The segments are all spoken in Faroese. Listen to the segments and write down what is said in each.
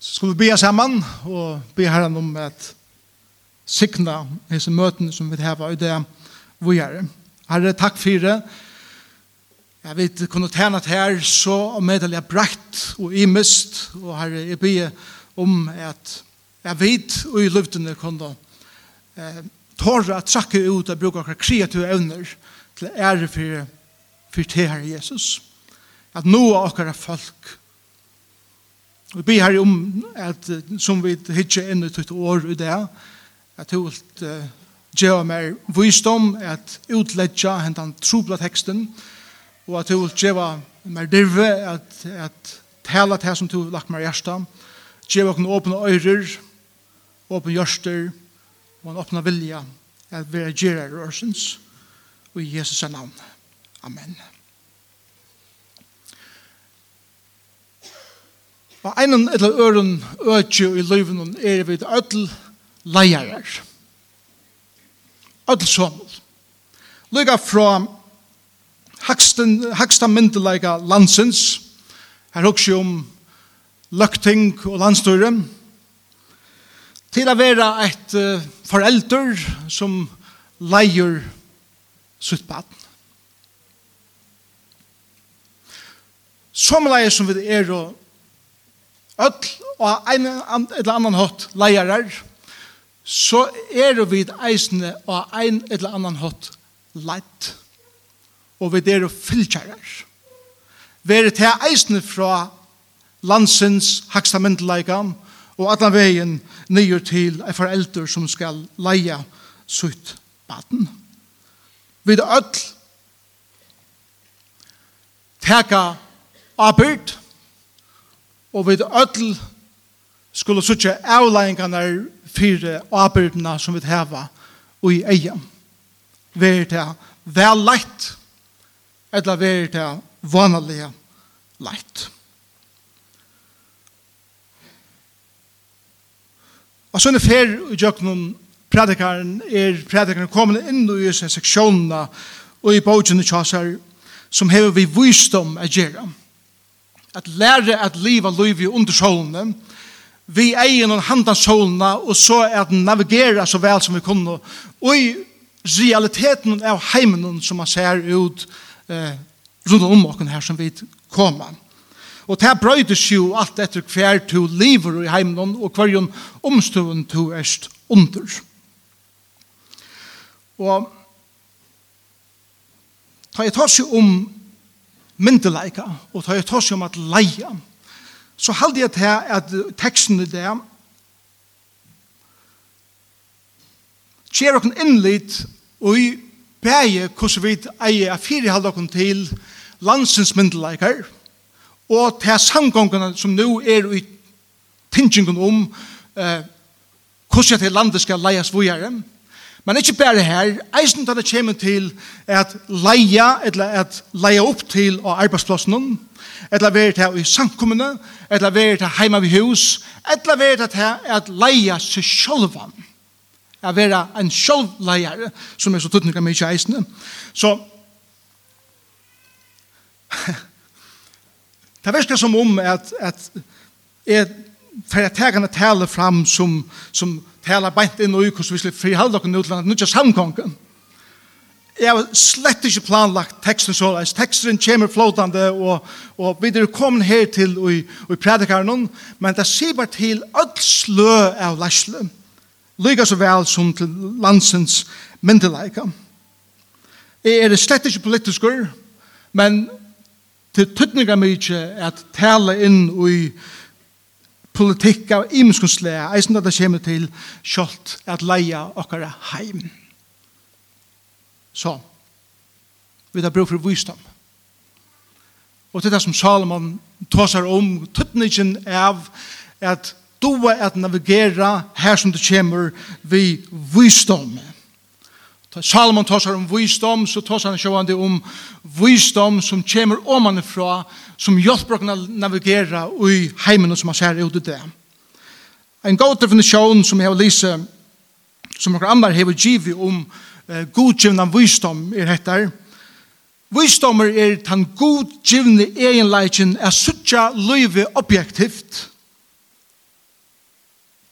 Så skulle vi be sammen og be herren om at sikna disse møtene som vi heva i det vi gjør. Herre, takk for det. Jeg vet, kunne tjene til her så og meddel jeg brekt og imist og herre, jeg be om at jeg vet og i luftene kunne eh, tåre at trakke ut og bruke akkurat kreative evner til ære for, for det her Jesus. At noe av akkurat folk Vi ber her om at som vi hittar inn i tutt år i det, at du vil uh, gjøre mer visdom, at utledja hentan trobla teksten, og at du vil gjøre mer dirve, at, at tala til som du vil lagt mer hjärsta, gjøre okken åpne øyrer, åpne hjørster, og en åpne vilja, at vi er gjerrer rørsens, og i Jesus navn. Amen. Og en eller øren øtje i løyven er vi ødel leier. Ødel sommer. Lykka fra haksta myndelega landsens. Her hugsi om løkting og landstøyre. Til å være et uh, forelder som leier sitt baden. Som leier som vi er og öll og ein eller annan hatt leiarar, så er vi eisne og ein eller annan hatt leit, og vi er fylkjarar. Vi er til eisne fra landsins hakstamentleikam, og allan vegin nyer til ei forelder som skal leia sutt baden. Vi er öll teka abyrd, og vi ødel skulle suttje avleggingene fire avbyrdene som vi heva og i eie. Vi er til vel leit, eller vi er til vanlige leit. Og sånne fer i jøkkenen predikaren er predikaren kommet inn i disse seksjonene og i bøkene kjøsar som hever vi visdom å gjøre at lære at liva liv i under solene, vi egen og handa solene, og så at navigera så vel som vi kunne, og i realiteten av heimen som man ser ut eh, rundt om okken her som vi kommer. Og det brøydes jo alt etter hver to liver i heimen og hver jo omstående to erst under. Og ta jeg tar seg om myndeleika, og ta jeg tås om at leia, så halde jeg til at teksten i det kjer okken innlitt og i bæge hvordan vi eier a fire halde okken til landsens myndeleikar, og til samgångene som nå er i tingingen om eh, hvordan til landet skal leias vujere, Men ikke bare her, eisen da det kommer til at leia, eller at leia opp til av arbeidsplassen, eller være til i samkommende, eller være til heima ved hus, eller være til at leia seg sjølvan. At være en sjølvleier, som er så tøtninger mye eisen. Så, det virker som om at, at jeg for jeg tar henne tale fram som, som tala beint inn og i hvordan vi skulle frihalde dere nå til at nødja samkongen. Jeg har slett ikke planlagt teksten så leis. Teksten kommer flåtande, og, og vi er kommet her til og, og i predikaren, men det sier bare til all slø av leisle. Lyga så vel som til landsens myndeleika. Jeg er slett ikke politisker, men til tøtninga mykje at tala inn og i politikk av imenskunnslea, eisen at det kommer til kjolt at leia okkara heim. Så, vi tar brug for visdom. Og til det som Salomon tåsar om, tøtningen av at doa at navigera her som det kommer vi visdom. Salomon tosar om visdom, så tosar han sjående om visdom som kommer omanifra, som hjelper å navigera i heimen som han ser ut i det. En god definisjon som jeg har lyse, som noen andre har givet om eh, godgivende visdom er dette. Visdommer er den godgivende egenleikken er suttja løyve objektivt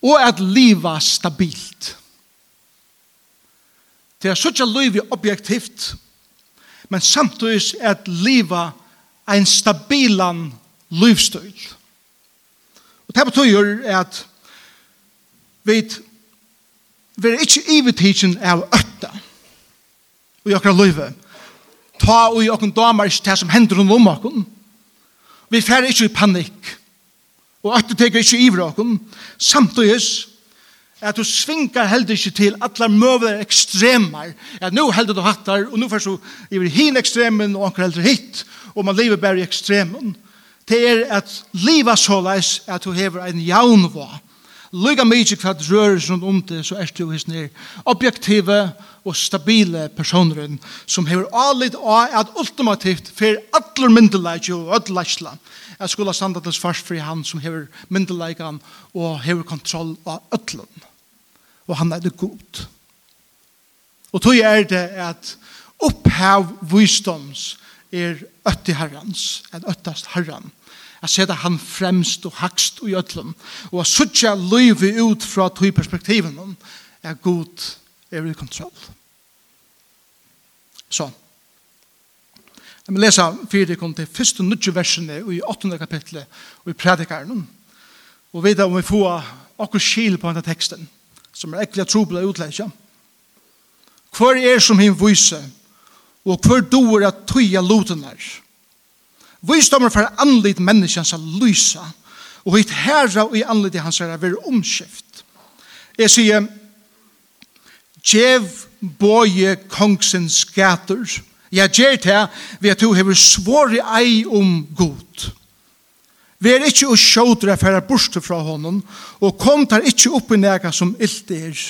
og at liva stabilt. Visdommer Det er sånn liv objektivt, men samtidig er at liva ein stabilan livsstil. Og det betyr at vi er ikke ivetidsen av øtta i okra livet. Ta og i okra damer ikke det som hender om okra. Vi fer ikke i panikk. Og øtta teker ikke iver okra. Samtidig at du svinkar heldur ikke til allar møver ekstremar. At nu heldur du hattar, og nu først du iver hin ekstremen, og anker heldur hitt, og man lever bare i ekstremen. Det er at liva såleis at du hever en jaunvå. Lyga mykje hva rører rundt om det, så er du hos nir objektive og stabile personer som hever alit av at ultimativt fyrir allar myndelaik og ödlaisla at skulle standa til svars for han som hever myndelaik og hever kontroll av ödlun og han er det god. Og tog er det at opphav visdoms er øtti herrans, en øttast herran. Jeg ser han fremst og hakst og gjødlen, og jeg sutja løyve ut fra tog perspektiven er god er i kontroll. Så. Jeg vil lese fire kom til første nødje versene i åttende kapitlet og i predikaren. Og vi da om vi får akkur skil på denne teksten som er ekkert trobla utleggja. Hvor er som hin vise, og hvor doer at tøya lotenar. Visdommer for anlit menneskjans a lysa, og hitt herra og i anlit i hans er vera omskift. Jeg sier, Gjev boje kongsens gater, ja, gjer det vi at du hever svåri ei om god. Vær ikkje og sjådre færa borste fra honom, og kom tar ikkje opp i nega som illt er.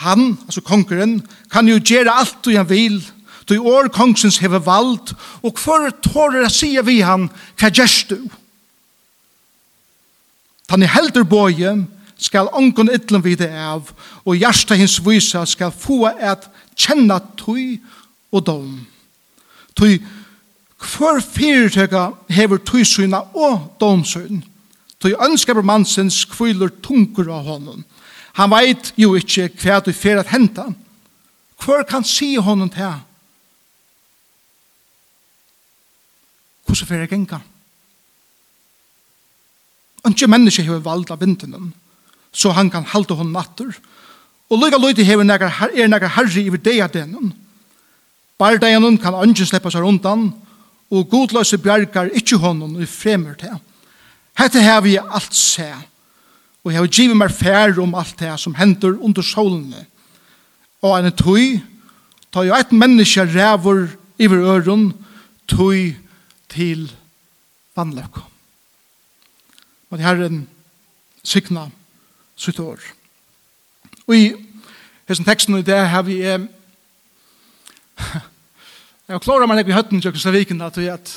Han, altså kongeren, kan jo gjere alt du han vil, du i år kongsens heve vald, og for tårer jeg sier vi han, hva gjerst du? Tan i helder boje, skal ongon ytlen vide av, og hjärsta hins vysa skal få at kjenna tøy og dom. Tøy Hvor fyrirtøkka hever tøysyna og domsøyn. Tøy ønskaper mannsens kviler tungur av honom. Han veit jo ikkje hva du fer at henta. Hvor kan si honom til? Hvordan fer jeg genga? Ønskje menneske hever valda vintenen, så han kan halda honom natter. Og lykka løyti hever negar, er negar herri i deg av denen. Bardeinen kan ønsken sleppa seg rundan, og godløse bjergar ikkje honom i fremur til. Hette har vi alt se, og jeg har givet meg fær om alt det som hender under solene. Og en tøy, ta jo et menneske ræver iver øren, tøy til vannløk. Og det her er en sykna sitt år. Og i hessen teksten i det har vi eh, Jeg klarer meg ikke i høtten til Økslaviken at vi at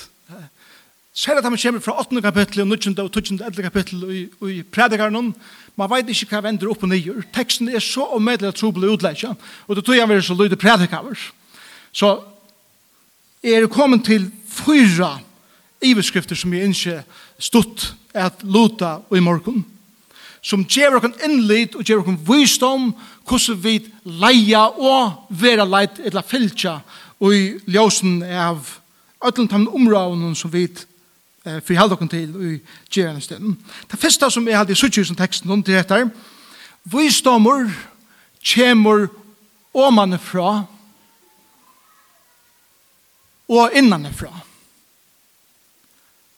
Selv at han kommer fra 8. kapittel og 9. og 12. kapittel og i predikaren, man vet ikke hva vender opp og nye. Teksten er så omedelig at trobel og utleggja, og det tror jeg vi så lyde predikarer. Så er det kommet til fyra iveskrifter som jeg ikke stått at luta og i morgen, som gjør oss innlitt og gjør oss visdom hvordan vi leia og være leit eller fylkja og i ljósen av öllum tam områden som vi eh, forheld okkur til i gjerne. Det fyrsta som jeg hadde i suttjusen teksten om til dette, visdomur kjemur omanifra og innanifra.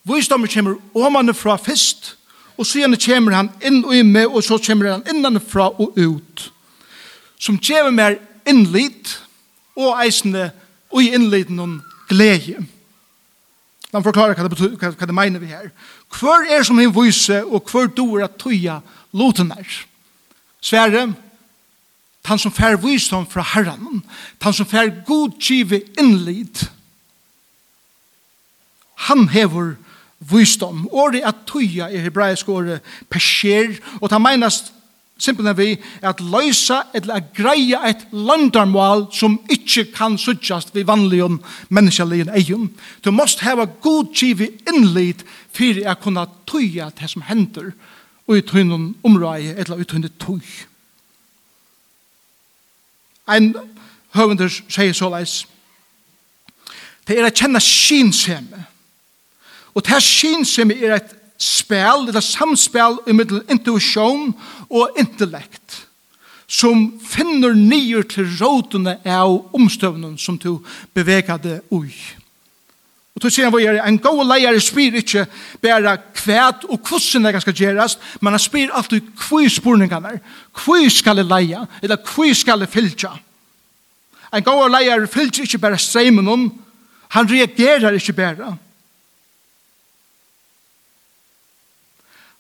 Visdomur kjemur omanifra fyrst, og så gjerne kjemur han inn og i og så kjemur han innanifra og ut. Som kjemur mer innlit og eisende og i innleden om glede. La meg forklare hva det, betyr, hva, hva det mener vi her. Hvor er som en vise, og hvor dår at tøya loten er? Sverre, han som fær visdom fra Herren, han som fær god kive innlid, han hever visdom. Året at tøya i hebraisk året perser, og han meinast simpelthen vi er at løysa eller at greia et landarmål som ikkje kan suttjast vi vanlige menneskelige egen. Du måst heva god kivi innlit fyrir at kunna tøya det som hender og i tøynun området eller i tøynun tøy. Ein høvender sier så leis det er å kjenne skinsemme og det her skinsemme er et spel, eller samspel i middel intuisjon og intellekt, som finner nyer til rådene av omstøvnen som du beveger det ui. Og så sier han vågjere, en god leier spyr ikke bare kvæt og hvordan det skal gjøres, men han spyr alltid hva spurningene er. hva skal jeg leie, eller hva skal jeg fylte. En god leier fylte ikke bare streimen om, han reagerer ikke bare.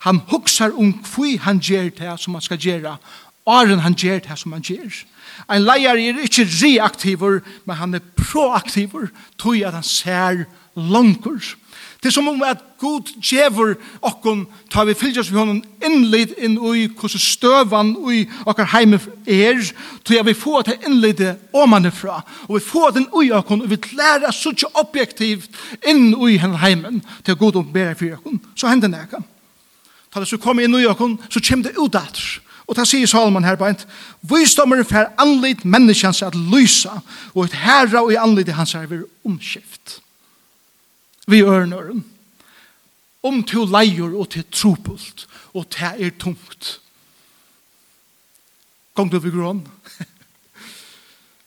Han hugsar om kvi han gjør det som han skal gjera, åren han gjør det som han gjør. En leier er ikke reaktiver, men han er proaktiver, tog at han ser langer. Det er som om at Gud djever okkon, tar vi fylgjast vi honom innlid inn ui hvordan støvan ui okkar heime er, tog vi får det innleide omanifra, og vi får den ui okkon, og vi lærer suttje objektivt inn ui henne heimen til Gud og bæra fyrir okkon, så hender nekka. Ta det så kom inn i okon, så kjem det ut at. Og ta sier Salman her beint, Vysdommer fer anlit menneskjans at lysa, og et herra og i anlit hans er vi omskift. Vi ørnøren. Om til leier og til tropult, og til er tungt. Gong du vi grån.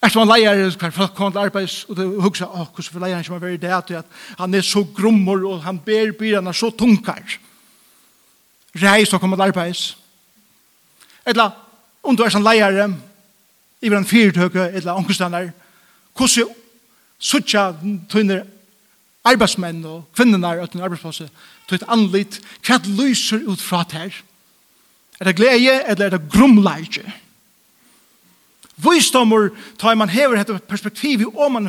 Efter man leier, hver folk kom til arbeids, og du hugsa, åh, hvordan for han som er veri det, at han er så grummor, og han ber byrene så tungkar reis og kommer til arbeids. Etla, om du er som leier, i en fyrtøke, etla, omkringstander, hvordan suttja tøyner arbeidsmenn og kvinnerna i øtten arbeidsplasset, tøyt anlitt, hva lyser ut fra her? Er det glede, eller er det grumleidje? Visdommer tar man hever dette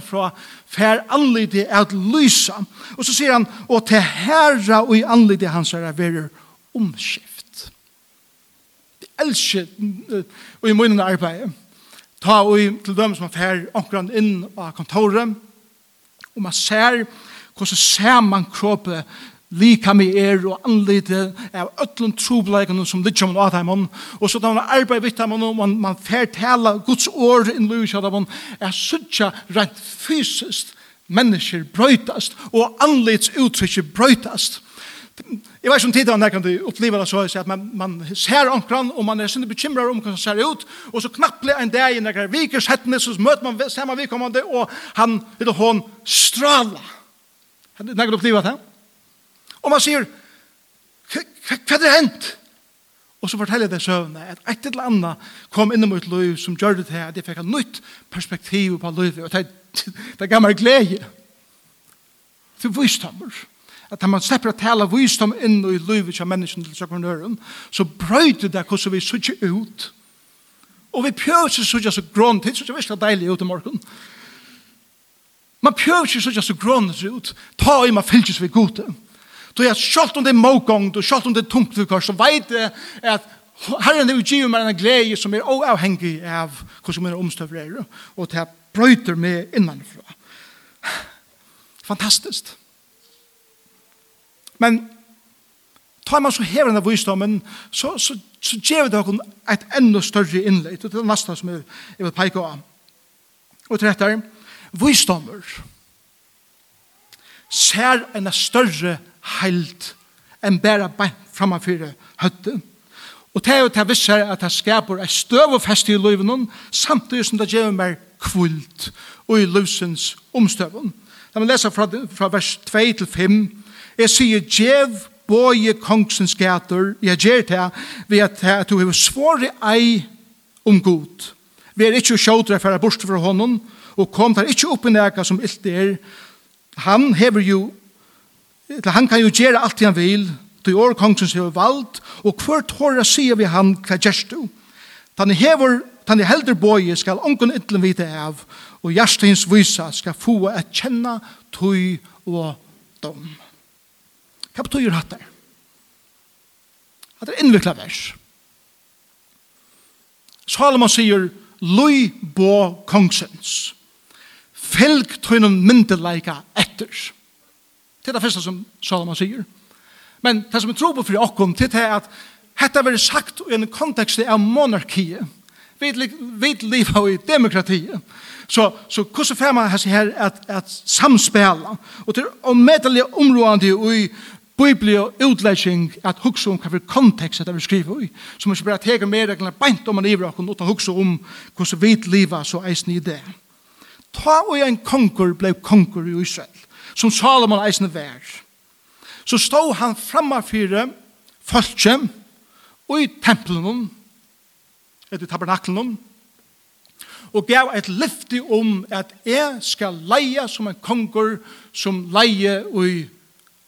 fra fer for er at lysa. Og så sier han, og til herra og i anlydde hans er verer omskift. Jeg elsker og i munnen arbeid. Ta og til dem som er fer omkring inn av kontoret og man ser hvordan ser man kroppet lika med er og anlite av ötlund trobleikene som ligger om Adamon og så da man arbeider vitt av og man, man fertala Guds år inn lus av Adamon er suttja rent fysisk mennesker brøytast og anlits uttrykket brøytast Jeg vet som tid han kan du oppleva det så at man, man ser omkran og man er sinne bekymrar om hvordan det ser ut. Og så knapple en dag i nekker vikers hettene så møter man samme vikommende og han eller hon strala Nei kan oppleva det? Og man sier hva er det hent? Og så forteller det søvnene at et eller annet kom inn mot liv som gjør det til at jeg fikk et nytt perspektiv på livet og det, det gammel glede. Til visdommer at man slipper å tale visdom inn i livet av menneskene til sakronøren, så brøyde det hvordan vi sitter ut. Og vi pjøser sutje så grånt er sutje virkelig deilig ut i morgen. Man pjøser sutje så grånt ut, ta i man fylkes vi gode. Så jeg skjølt om det er mågångt, og skjølt om det er tungt vi kvar, så vet jeg at Herren er utgivet meg en glede som er oavhengig av hvordan man er er, og det brøyter meg innanfra. Fantastisk. Fantastisk. Men tar man så hever denne visdommen, så, så, så gjør det dere et enda større innlegg. Det er nesten som jeg, jeg vil peke av. Og til dette, visdommer ser en større heilt enn bare bein framfyrir høtten. Og det er jo til å visser at det skaper et støv og fest i livet samtidig som det gjør mer kvult og i livsens omstøven. Da man leser fra, fra vers 2 til 5, Jeg sier djev boje kongsens gater, jeg gjør det ved at, at du har svåre ei om god. Vi er ikke sjådre for å borste fra hånden, og kom der ikke opp i næga som ilt er. Han hever jo, han kan jo gjøre alt han vil, du år kongsens hever vald, og hver tåra sier vi han hva gjerst du. Han hever, han helder boje skal ongen ytlen vite av, og hjertens vysa skal få at kjenne tøy og dom. Hva betyr hatt der? Det er innvikla vers. Salomon sier, Lui bo kongsens. Fylg tøynum myndeleika etter. Det er det første som Salomon sier. Men det som er tro på for okkom, det er at Hetta verður sagt i en kontekst av monarki. Vi vet liva i demokrati. Så, så hvordan får man her at, at samspela? Og til å medelig områdende i bibli og utlegging at hugsa om hva for kontekst det vi skriver i. Så man ikke bare teker med reglene beint om man iver okken, utan hugsa om hvordan vi liva så eisen i det. Ta og en konkur blei konkur i Israel, som Salomon eisen vær. Så stod han framme fire fölkje og i tempelen etter tabernaklen og gav et lyfti om at jeg skal leie som en konkur som leie og i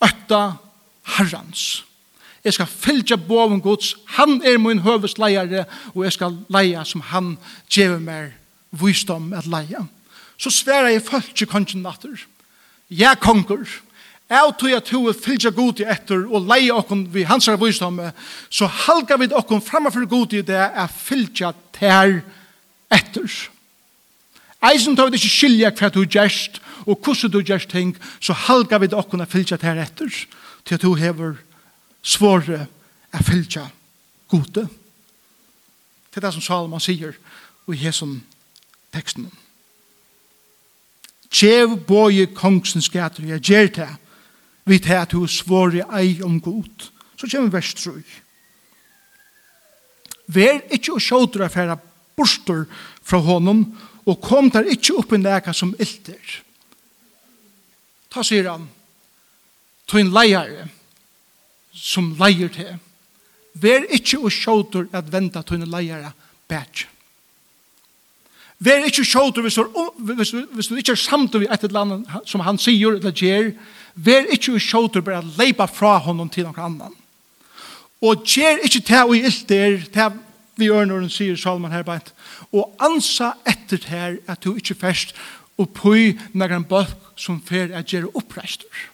øtta herrans. Jeg skal fylgja boven gods. Han er min høvesleiare, og jeg skal leia som han gjever meg visdom at leia. Så sværa jeg fylgja kongen natter. Jeg konger. Jeg tog at hun fylgja god i etter og leia okken vi hans er visdom, så halga vi okken framfor god i det er fylgja ter etter. Eisen tar vi ikke skilja hva du gjerst og hvordan du gjerst ting, så halga vi okken er fylgja ter etter. etter til at du hever svåre a fylgja gode. Det er det som Salomon sier i hesson teksten. Tjev boi kongsens gater, jeg gjer det, vi tar at du svåre ei om god. Så kommer vers 3. Vær ikkje å sjådra færa bostor fra honom, og kom der ikkje opp i neka som ilter. Ta sier han, tøyn leier som leier til. Vær ikkje og sjåter at venta tøyne leier bæt. Vær ikkje sjåter hvis, hvis, hvis du ikkje er samt ved et eller annet som han sier eller gjer. Vær ikkje og sjåter bare leipa fra honom til noen annan. Og gjer ikkje til å ilt der, til vi gjør når han sier Salman her bæt. Og ansa etter her at du ikkje først og på nagran bøk som fer at gjøre oppreistur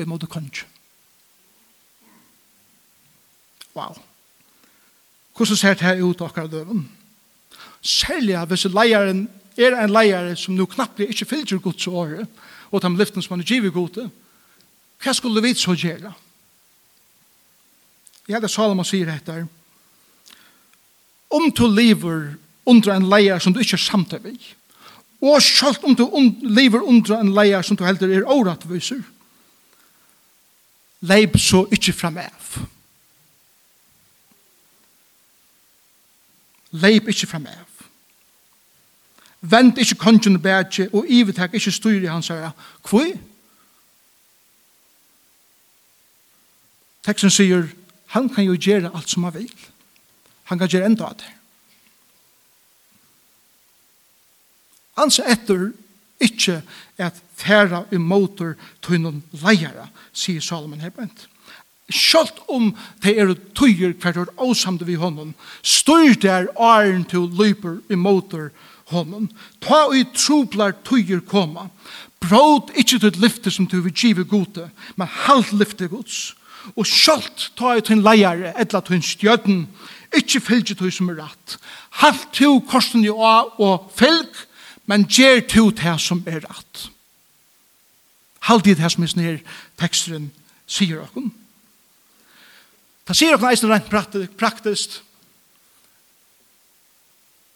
og imot kanskje. Wow. Hvordan ser det her ut akkurat døven? Særlig hvis leieren er en leier som nå knapt blir ikke fyllt til gods året, og de lyften som han er givet gode, hva skulle vi så gjøre? Ja, det er Salomon sier etter, om du lever under en leier som du ikke er samtidig, og selv om du lever under en leier som du heldur er åretviser, leip så ikkje fram av. Leip ikkje fram av. Vent ikkje kongen bætje, og ivetek ikkje styr i hans herre. Kvoi? Teksten sier, han kan jo gjøre alt som han vil. Han kan gjøre enda av det. Han Ansa etter ikkje at færa i motor tøynun leiara, sier Salomon her bænt. Sjalt om det er tøyer hvert år åsamde vi honom, styr der æren til løyper i motor honom. Ta og i troblar tøyer koma. Bråd ikkje til lyfte som du vil give gode, men halvt lyfte gods. Og sjalt ta i tøyn leiare, etla tøyn stjøden, ikkje fylgje tøy som er rett. Halt til korsen i å og fylg, men gjer to det som er rett. Halvtid det som er snir teksteren sier okken. Det sier okken eisen rent praktisk.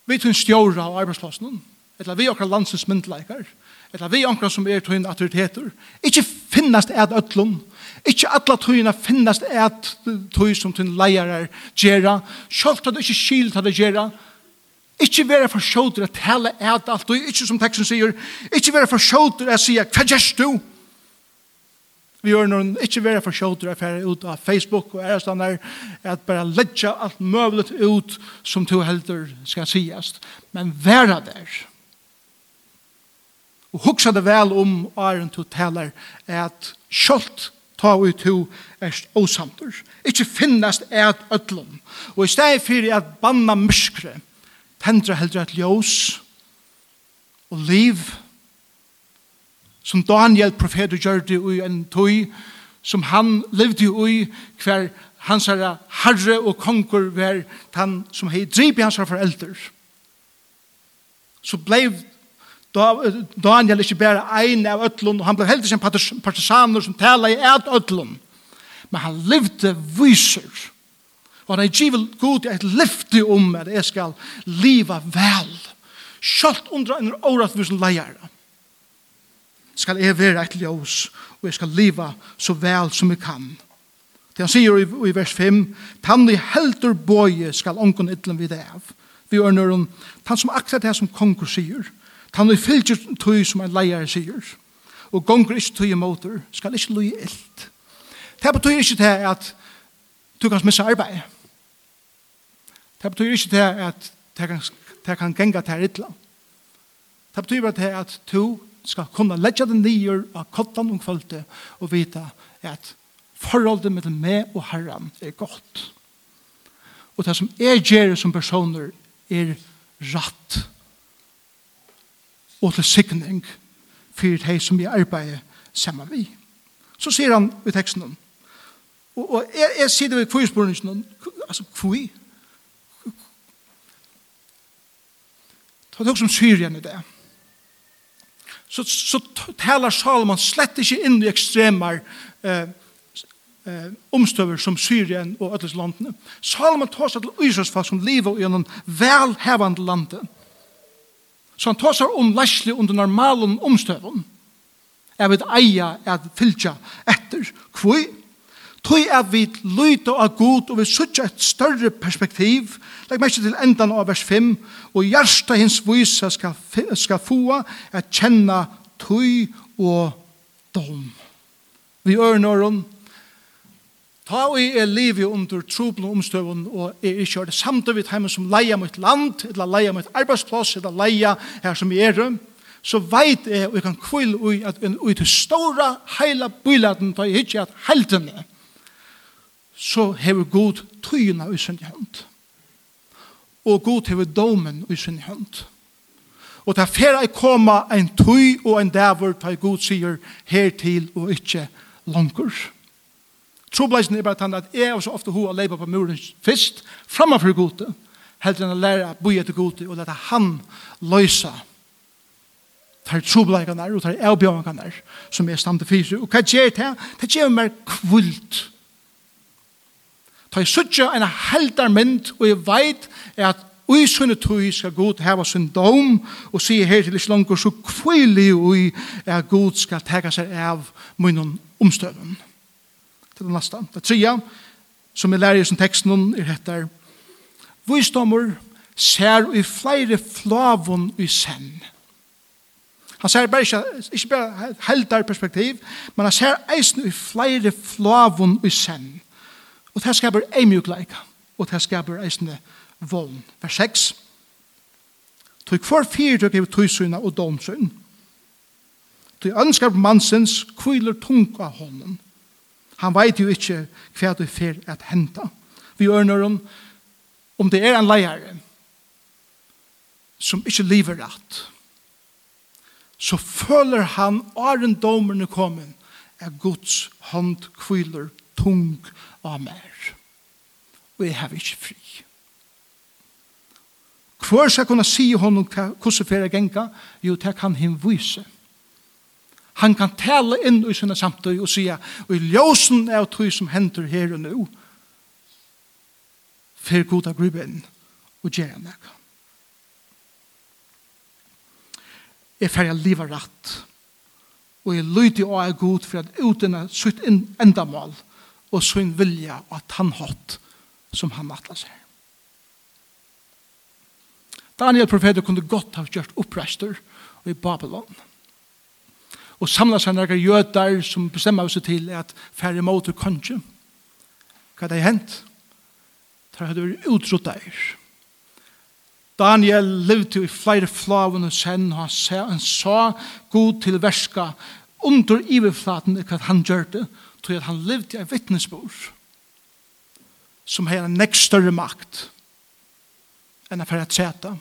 Vi tun stjóra av arbeidsplassen, eller vi okkar landsens myndleikar, eller vi okkar som er tun autoriteter, ikkje finnast eit ötlun, ikkje atla tøyna finnast eit tun som tun leirar gjerra, sjálft at ikkje skilt at det gjerra, Ikke være for sjåter at tale et alt, og ikke som teksten sier, ikke være for sjåter å si, hva gjør du? Vi gjør noen, ikke være for sjåter å fære ut av Facebook og ærestand der, at bare ledja alt møvlet ut som to helter skal sies. Men være der. Og huksa det vel om æren to taler at sjålt ta ut to erst osamter. Ikke finnast et ødlom. Og i stedet for at banna myskre, tendra heldur et ljós og liv som Daniel profetet gjør det i en tøy som han levde i hver hans herre herre og konger var han som hei drip i hans herre forelder så blei Daniel ikke bare ein av ötlun og han blei heldig som partisaner som tala i et ötlun men han levde viser Og han er givet god et lyfte om at jeg skal liva vel. Kjalt under en året for sin leier. Skal jeg være et ljøs, og jeg skal liva så vel som jeg kan. Det han sier i, i vers 5, «Tann i helter bøye skal ongen ytlen vid av. Vi gjør når han, tann som akkurat det som konger sier, tann i fylgjer tøy som en leier sier, og gonger ikke tøy imotor, skal ikke løy ilt. Det betyr ikke det at du kan missa arbeid. Det betyr ikke det at det kan, det kan genga til ytla. Det betyr bare det at du skal kunne legge den nyer av kottan og kvalitet og vita at forholdet med meg og herran er godt. Og det som er gjør som personer er ratt og til sikning for det som vi arbeider sammen vi. Så sier han i teksten og, og jeg, jeg sier det ved kvisporene altså kvøy, Ta det som Syrien i det. Så, så taler Salomon slett ikke inn i ekstremer eh, eh, omstøver som Syrien og ødels landene. Salomon tar seg til Israelsfall som lever gjennom velhevende landet. Så han tar seg om leslig under normalen omstøven. Jeg vet eia at fylkja etter. Hvor? Tøy er vi lyte av god, og vi sutja et større perspektiv. Legg meg til endan av vers 5. Og hjersta hins vysa skal, skal få at kjenne tøy og dom. Vi ørnåren, ta og i er livet under troblen og omstøvun, og er ikke er det samt av hjemme som leia mot land, eller leia mot arbeidsplass, eller leia her som jeg er, så veit jeg, og jeg kan kvile ui, at ui til stora heila byladen, ta i hitje at heltene, så hever god tøyna i sin hånd. Og god hever domen i sin hånd. Og det fer jeg koma en tøy og en dæver ta god sier hertil og ikke langer. Trobleisen er bare tann at jeg er så ofte hoa leipa på muren fyrst framfor gode heldur enn å lære at boja til gode og lette han løysa tar trobleikanar og tar avbjørnkanar som er stand til fysi. Og hva gjer det? Det gjer meg kvult Ta i suttje en heldar mynd, og jeg veit at ui sunne tui skal god heva sin dom, og sier her til ikke langer så kvili ui at god skal tega seg av munnen omstøven. Til den neste. Det tredje, som jeg lærer i sin teksten, er hettar, Visdommer ser i flere flavon i senn. Han ser bare ikke, ikke bare helt der perspektiv, men han ser eisen i flere flavon i senn. Og det skaper ei mjukleika, og det skaper eisne voln. Vers 6. Tog for fyrir tøyk hever tøysyna og domsyna. Tøy ønskar mansens kviler tung av hånden. Han veit jo ikkje hva du fer at henta. Vi ørner om om det er en leier som ikkje lever rett, så føler han åren domerne kommer, er Guds hånd kviler tung av mer. Og jeg har ikke fri. Hvor skal jeg kunne si honom hvordan fyrir genga? Jo, det kan him vise. Han kan tale inn i sinne samtøy og sige, og i ljósen er tøy som hender her og nå, fyrir goda gruben og gjerne meg. Jeg fyrir livet rett, og jeg lyder og er god for at uten sutt endamål, og sin vilja og at han hatt som han matla seg. Daniel profeter kunde godt ha gjort opprester i Babylon. Og samla seg nærkere jøder som bestemmer seg til at færre måter kanskje. Hva hadde hent? Det hadde vært utrott der. Daniel levde i flere flavene sen, og han sa, han sa god til verska under iverflaten hva han gjør det, tog at han levde i en vittnesbord som har en nekst større makt enn at fære tseta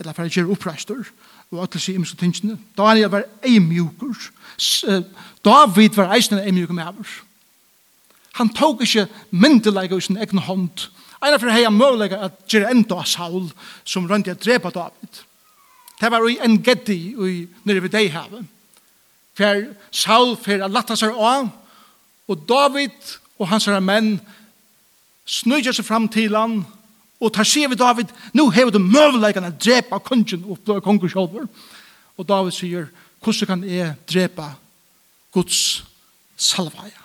eller fære gjøre oppreistor og at det sier imens og tingene Daniel var eimjukur David var eisen eimjukur med avur han tok ikke myndelega i sin egen hånd Einar fyrir heia møgulega at gjøre enda av Saul som røndi a drepa David. Det var i en geddi i nere ved deg havet. For Saul fyrir a latta seg av Og David og hans herre menn snøyja seg fram til han, og tar sier vi David, nå hever du møvleikene drepa kongen og blå kongen sjolver. Og David sier, hvordan kan jeg drepa Guds salvaja?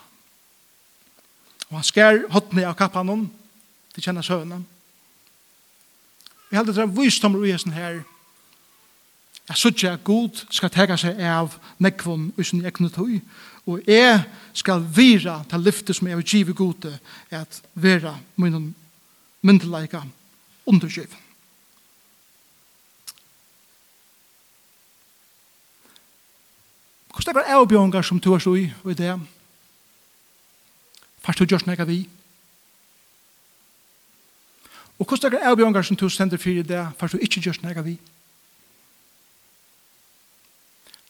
Og han skær hotne av kappan om, til kjenne søvnen. Vi heldur det er visdommer i hessen her, Jeg sier at Gud skal tega seg av nekvån i sin egnet høy, og jeg skal vira til lyfte som jeg vil give gode at vera min myndelaika underskjøv. Hvordan er det avbjørnger som du har stå i og i det? Først du gjør nekka vi? Og hvordan er det avbjørnger som du sender for i det, Først du ikke gjør nekka vi?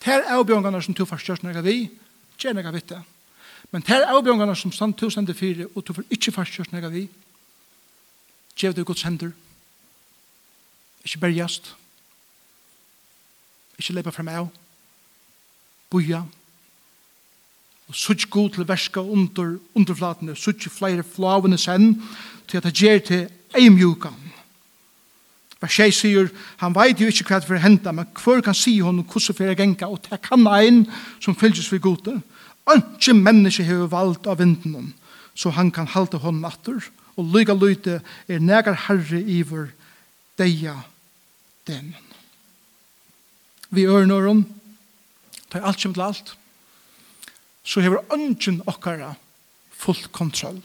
Det er avbjørngerne som du først gjør nekka vi, gjør jeg vet det. Men det er avbjørngene som stand tusen til fire, og du får ikke fastkjørt når jeg vi. gjør det godt sender. Ikke bergjast. Ikke lepa frem av. Boja. Og sutt god til verska under, underflatene, sutt flere flavene sen, til at det gjør til eimjukan Vers 6 sier, han veit jo ikke hva det får henta, men hver kan si hon hvordan fyrir genka, og det kan ein som fylgjes for gode. Ønske menneske hever valgt av vinden så han kan halte hon natter, og lyga lyte er negar herre iver deia den. Vi ørner om, tar alt kjem til alt, så hever ønsken okkara full kontroll.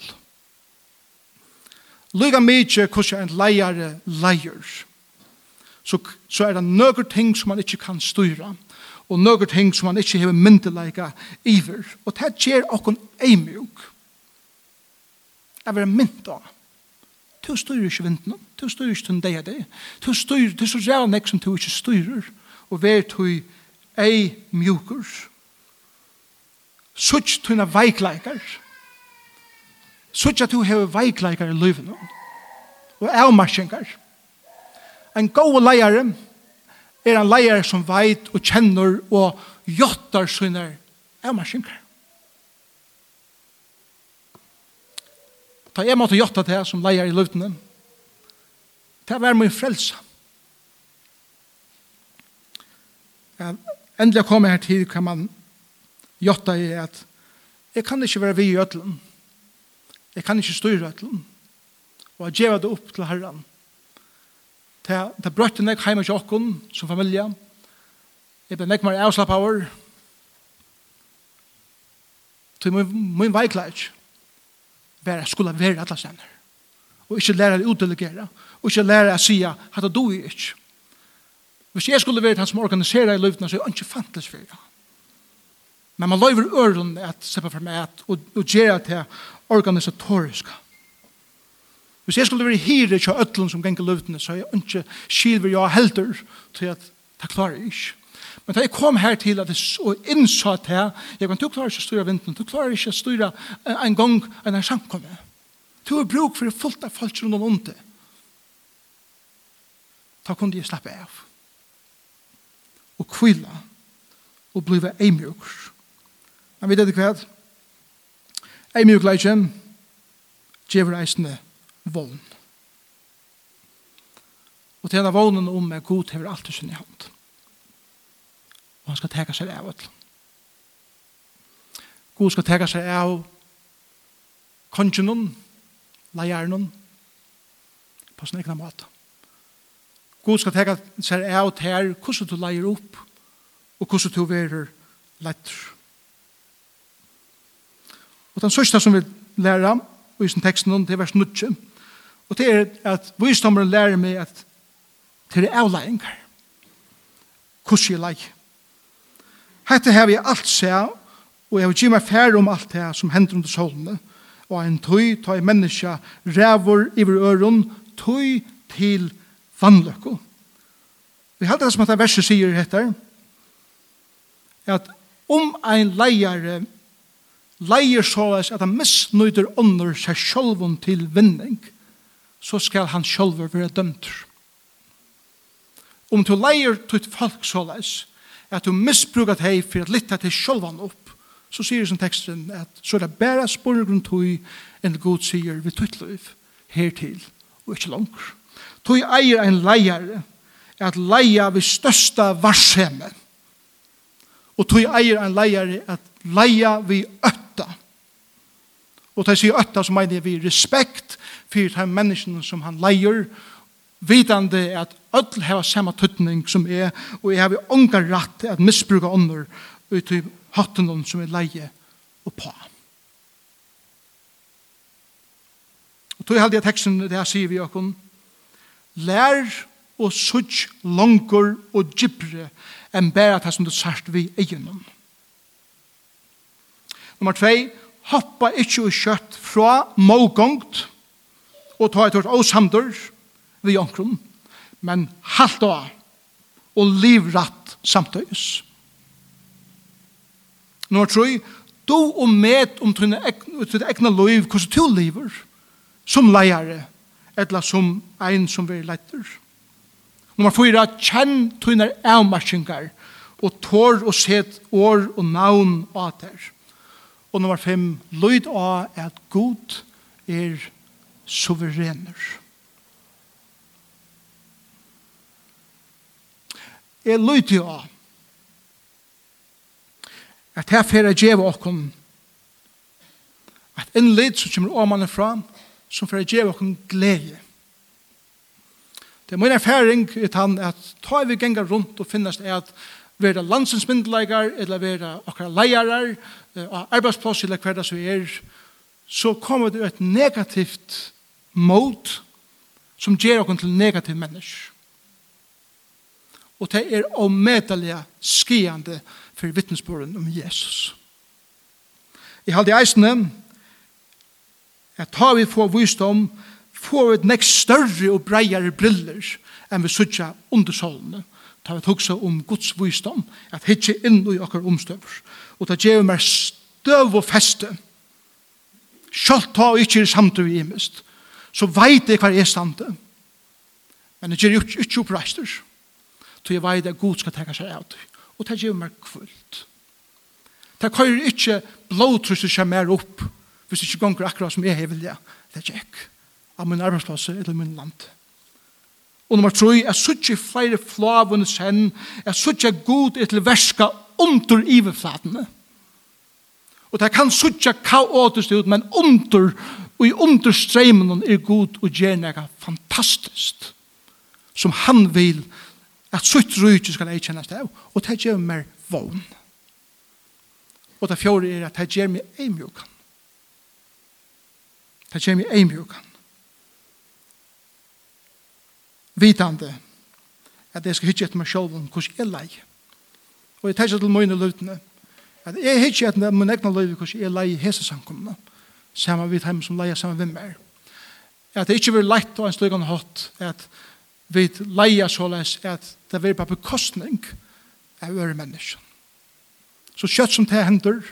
Lyga mykje hvordan en leiare leier. Så, så er det nøkker ting som man ikke kan styra, og nøkker ting som man ikke hever myndeleika iver. Og det gjør okkon eimjuk. Jeg vil mynd mynda. Du styrer ikke vinden. du styrer ikke den deg av deg. Du styrer, du så ræva nek som du ikke styrer, og vær du eimjukur. Sutt tunne veikleikar. Sutt veikleikar så ikke at du har veikleikar i livet nå, og avmarsjengar. En god leier er en leier som veit og kjenner og jottar sine avmarsjengar. Ta jeg måtte jotta til som leier i løvtene. Ta vær min frelsa. Ja, endelig kom jeg her til, kan man jotta i at jeg kan ikke være vi i ødelen. Jeg kan ikke styre til henne. Og jeg gjør det opp til herren. Det, det brøtte meg hjemme til åkken som familie. Jeg ble meg mer avslapp av år. Til min, min veikleik var jeg skulle være alle stender. Og ikke lære å utdelegere. Og ikke lære å si at det du er ikke. Hvis jeg skulle være han som organiserer i løvene, så er det ikke fantes for det. Men man løver øren at seppa for meg at, og, og gjøre til organisatoriska. Hvis jeg skulle være hire til øtlen som ganger løvdene, så er jeg ikke skilver jeg helder til at det klarer jeg ikke. Men da jeg kom her til at jeg innså at jeg, jeg kan, du klarer ikke å styre vinden, du klarer ikke å styre en gang en her samkomme. Du har bruk for fullt av folk rundt om ondt. Da kunne jeg slappe av. Og kvile. Og blive eimjøkker. Men vet du hva? Ei mjukleikjen gjever eisne vogn. Og til henne vognen om er god hever alt i sin hand. Og han skal teka seg av alt. God skal teka seg av kongenon, leiernon, på sin egna måte. God skal teka seg av til her hvordan du leier opp og hvordan du verer letter. Og den sørste som vi lærer i sin teksten, det er vers 9. Og det er at visdommeren lærer meg at det er avlæringar. Hvordan jeg leik. Hette har vi alt seg, og jeg vil gi meg færre om alt det som hender under solene. Og en tøy, ta en menneske, rævor iver øron, tøy til vannløkko. Vi heldur det som at det verset sier heter, at om ein leier leier såes at han misnøyder ånder seg sjølven til vinning, så skal han sjølver være dømt. Om du leier til folk såes, at du misbrukat hei for at litta til sjolvan opp, så sier som teksten at så er det bare spurgrunn tog enn god sier vi tutt liv hertil og ikke langer. Tog eier en leier at leia vi størsta varshemme og tog eier en leier at leia vi øtt Og til å si øtta så mener vi respekt for de menneskene som han leier, vidande at ødel har samme tøtning som er, og jeg har ångar rett til at misbruka ånder ut i hatten som er leie og på. Og tog halde jeg teksten det her sier vi okkon, lær og sutt langer og gypre enn bæra det som du sært vi egenom. Nummer 2, hoppa ikkje og kjøtt fra målgångt og ta et hørt åsamdur vi omkron, men halt av og livratt samtøys. Nummer 3, du og med om tunne egna liv, hvordan du lever, som leiare, eller som ein som vi leiter. Nummer 4, kjenn tunne avmarsingar, og tår og set år og navn av der. Og nummer 5, lyd av at god er suverener. Jeg lyd av at her fer jeg djeva okkom at en lyd som kommer åmannen fram som fer jeg djeva okkom glede. Det er min erfaring i tann at ta vi gengar rundt og finnast er at vera landsens myndleikar, eller vera okkar leiarar, og arbeidsplass, eller hver det som er, så kommer det et negativt mot som gjør okkar til negativ mennesk. Og det er omedelig skiande for vittnesbøren om Jesus. I halde eisene, at ta vi få visdom, få et nekst større og breiere briller enn vi sutja under solene ta vi hugsa om Guds visdom, at hitje inn i okkar omstøver. Og ta gjev meg støv og feste. Sjalt ta og ikkje samtidig vi imist. Så veit jeg hva er stande. Men jeg gjer ikkje oppreister. Så jeg veit at Gud skal tenka seg av det. Og ta gjev meg kvult. Ta køyrer ikkje blåtrusser seg mer opp hvis ikkje gonger akkurat som jeg vilja, Det er ikke. Av min arbeidsplass eller min land. Det Og nummer tre, jeg sutje flere flavene sen, jeg sutje god etter verska under iverflatene. Og det kan sutje kaotisk ut, men under, og i understreimen er god og gjerne noe fantastisk. Som han vil at sutt rujt skal jeg kjennes det av, og det gjør mer vogn. Og det fjore er at det gjør meg eimjukan. Det gjør meg eimjukan. vitande at jeg skal hitje etter meg selv om hvordan jeg lei. Og jeg tenker til mine løtene at jeg hitje etter min egna løy hvordan jeg lei hese samkommende sammen med heim som leier sammen med meg. At det ikke vil leit og en slugende hatt at vi leia såleis at det vil på bekostning av øre mennesker. Så kjøtt som det hender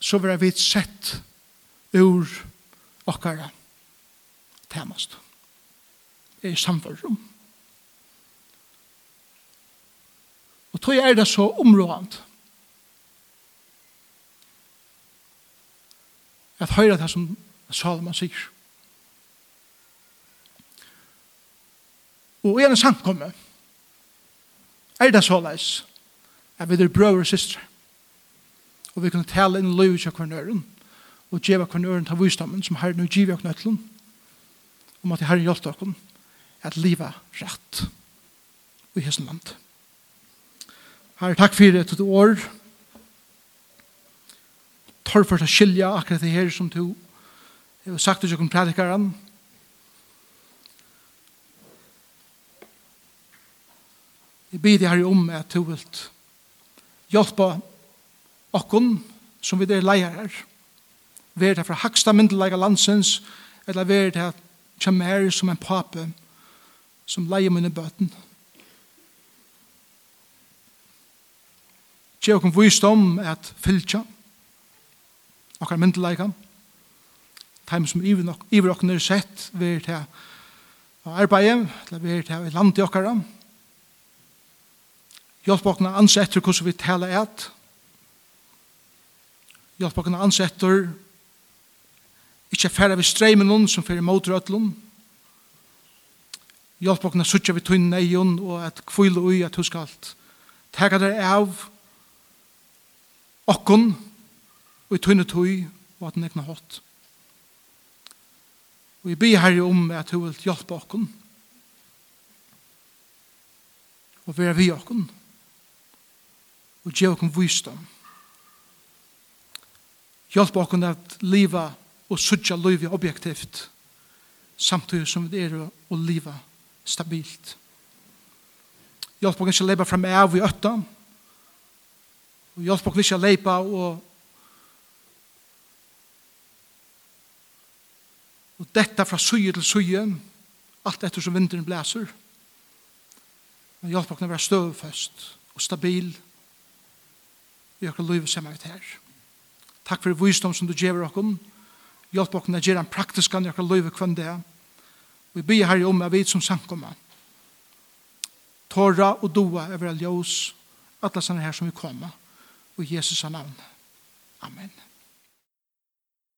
så vil vi sett ur okkara temast. Amen er samfunnet. Og tog er det så områdant. At høyre det som Salomon sier. Og i en samkomme er det så leis at vi er brøver og systre. Og vi kan tale inn løy til kvarnøren og djeva kvarnøren til visdommen som herren og djiva knøtlen om at herren hjelpte dere at liva rett i hesen land. Herre, takk for et år. Torr for å skilja akkurat det her som du har sagt til jokken predikaren. Jeg bidde her om at du vil hjelpe okkon som vi er leier her. Vi er fra haksta myndelega landsens, eller vær det kjem her som en pape, som leier mine bøten. Gje okken visdom at fylkja, okkar myndelige, taim som iver okken er sett, vi er til arbeid, vi er til land i okkara, hjelp okken å ansette hvordan vi taler et, hjelp okken å ansette ikke færre vi streimen noen som fyrir rødlund, Hjelp okkene suttje vi tunn eion og at kvile ui at husk alt. Tega der av okkon og i tunne tui og at nekna hot. Og vi bi herri om at du vil hjelpe okkon og være vi okkon og gjøre okkon visdom. Hjelp okkon at liva og suttja liv objektivt samtidig som vi er og liva stabilt. Hjelp oss ikke å leipa frem av i øtta. Og hjelp oss ikke å leipa og og dette fra suje til suje alt etter som vinteren blæser. Men hjelp oss å være støvfest og stabil i okker liv som er her. Takk for visdom som du gjør oss. Hjelp oss å gjøre en praktisk an i okker liv og kvendt det. Vi ber her om at vi som samkommer tåra og doa over all ljós, atlasan her som vi kommer, og Jesus' navn. Amen.